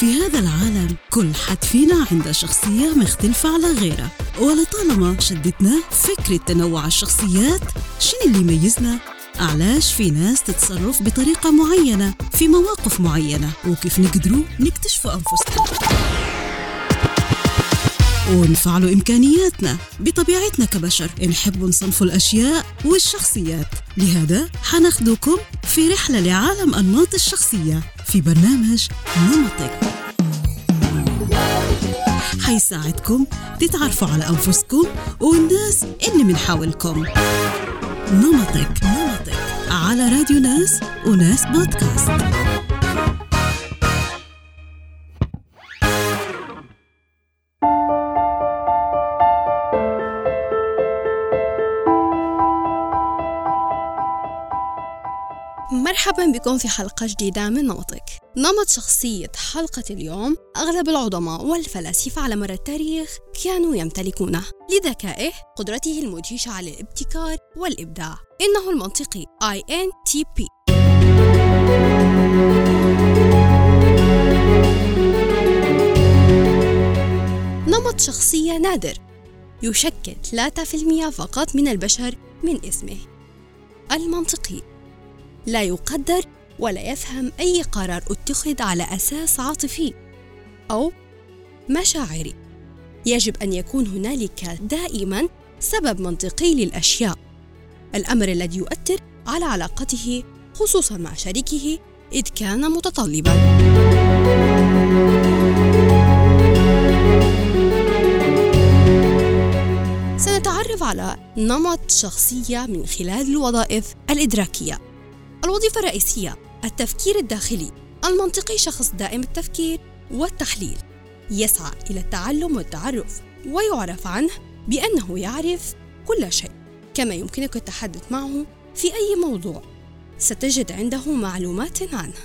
في هذا العالم كل حد فينا عنده شخصية مختلفة على غيره. ولطالما شدتنا فكرة تنوع الشخصيات شنو اللي يميزنا؟ علاش في ناس تتصرف بطريقة معينة في مواقف معينة؟ وكيف نقدروا نكتشفوا أنفسنا؟ ونفعلوا إمكانياتنا بطبيعتنا كبشر. نحب نصنف الأشياء والشخصيات. لهذا حناخدكم في رحلة لعالم أنماط الشخصية. في برنامج نمطك. حيساعدكم تتعرفوا على أنفسكم والناس اللي من حولكم. نمطك نمطك. على راديو ناس وناس بودكاست. مرحبا بكم في حلقة جديدة من نمطك. نمط شخصية حلقة اليوم أغلب العظماء والفلاسفة على مر التاريخ كانوا يمتلكونه. لذكائه قدرته المدهشة على الابتكار والإبداع. إنه المنطقي INTP نمط شخصية نادر. يشكل 3% فقط من البشر من اسمه. المنطقي. لا يقدر ولا يفهم أي قرار اتخذ على أساس عاطفي أو مشاعري. يجب أن يكون هنالك دائما سبب منطقي للأشياء. الأمر الذي يؤثر على علاقته خصوصا مع شريكه إذ كان متطلبا. سنتعرف على نمط شخصية من خلال الوظائف الإدراكية. الوظيفة الرئيسية التفكير الداخلي المنطقي شخص دائم التفكير والتحليل. يسعى إلى التعلم والتعرف ويعرف عنه بأنه يعرف كل شيء كما يمكنك التحدث معه في أي موضوع. ستجد عنده معلومات عنه.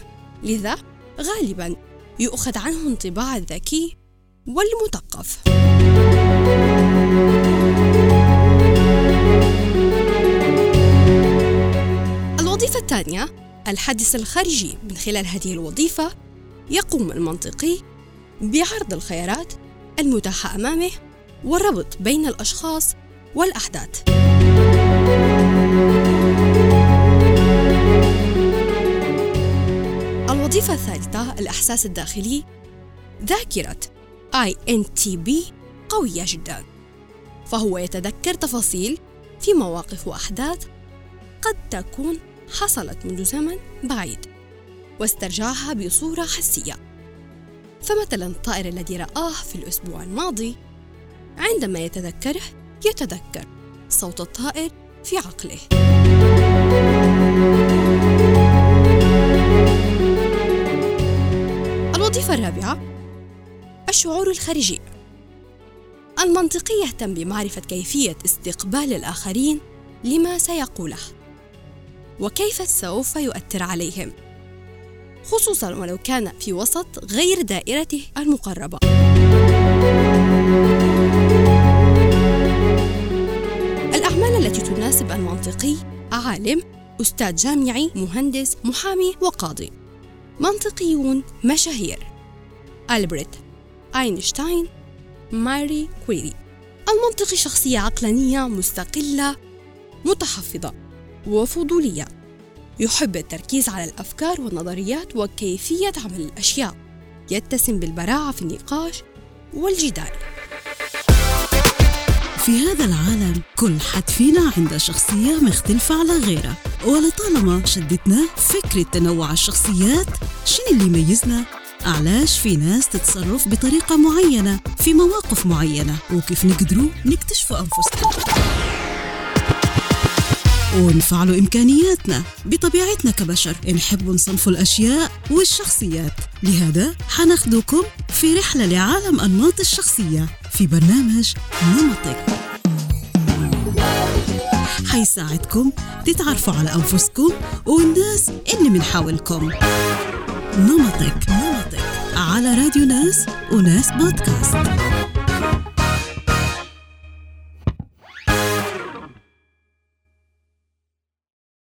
لذا غالبا يؤخذ عنه انطباع الذكي والمثقف. الثانية الحدث الخارجي من خلال هذه الوظيفة يقوم المنطقي بعرض الخيارات المتاحة أمامه والربط بين الأشخاص والأحداث. الوظيفة الثالثة الإحساس الداخلي ذاكرة INTB قوية جدا فهو يتذكر تفاصيل في مواقف وأحداث قد تكون حصلت منذ زمن بعيد واسترجعها بصورة حسية. فمثلا الطائر الذي رآه في الأسبوع الماضي عندما يتذكره يتذكر صوت الطائر في عقله. الوظيفة الرابعة الشعور الخارجي. المنطقي يهتم بمعرفة كيفية استقبال الآخرين لما سيقوله. وكيف سوف يؤثر عليهم؟ خصوصا ولو كان في وسط غير دائرته المقربة. الأعمال التي تناسب المنطقي عالم أستاذ جامعي مهندس محامي وقاضي. منطقيون مشاهير ألبرت أينشتاين ماري كويري. المنطقي شخصية عقلانية مستقلة متحفظة. وفضولية. يحب التركيز على الأفكار والنظريات وكيفية عمل الأشياء. يتسم بالبراعة في النقاش والجدال. في هذا العالم كل حد فينا عنده شخصية مختلفة على غيره. ولطالما شدتنا فكرة تنوع الشخصيات شنو اللي يميزنا؟ علاش في ناس تتصرف بطريقة معينة في مواقف معينة؟ وكيف نقدروا نكتشفوا أنفسنا؟ ونفعلوا إمكانياتنا بطبيعتنا كبشر. نحب نصنف الأشياء والشخصيات. لهذا حناخدكم في رحلة لعالم أنماط الشخصية في برنامج نمطك. حيساعدكم تتعرفوا على أنفسكم والناس اللي من حولكم. نمطك نمطك. على راديو ناس وناس بودكاست.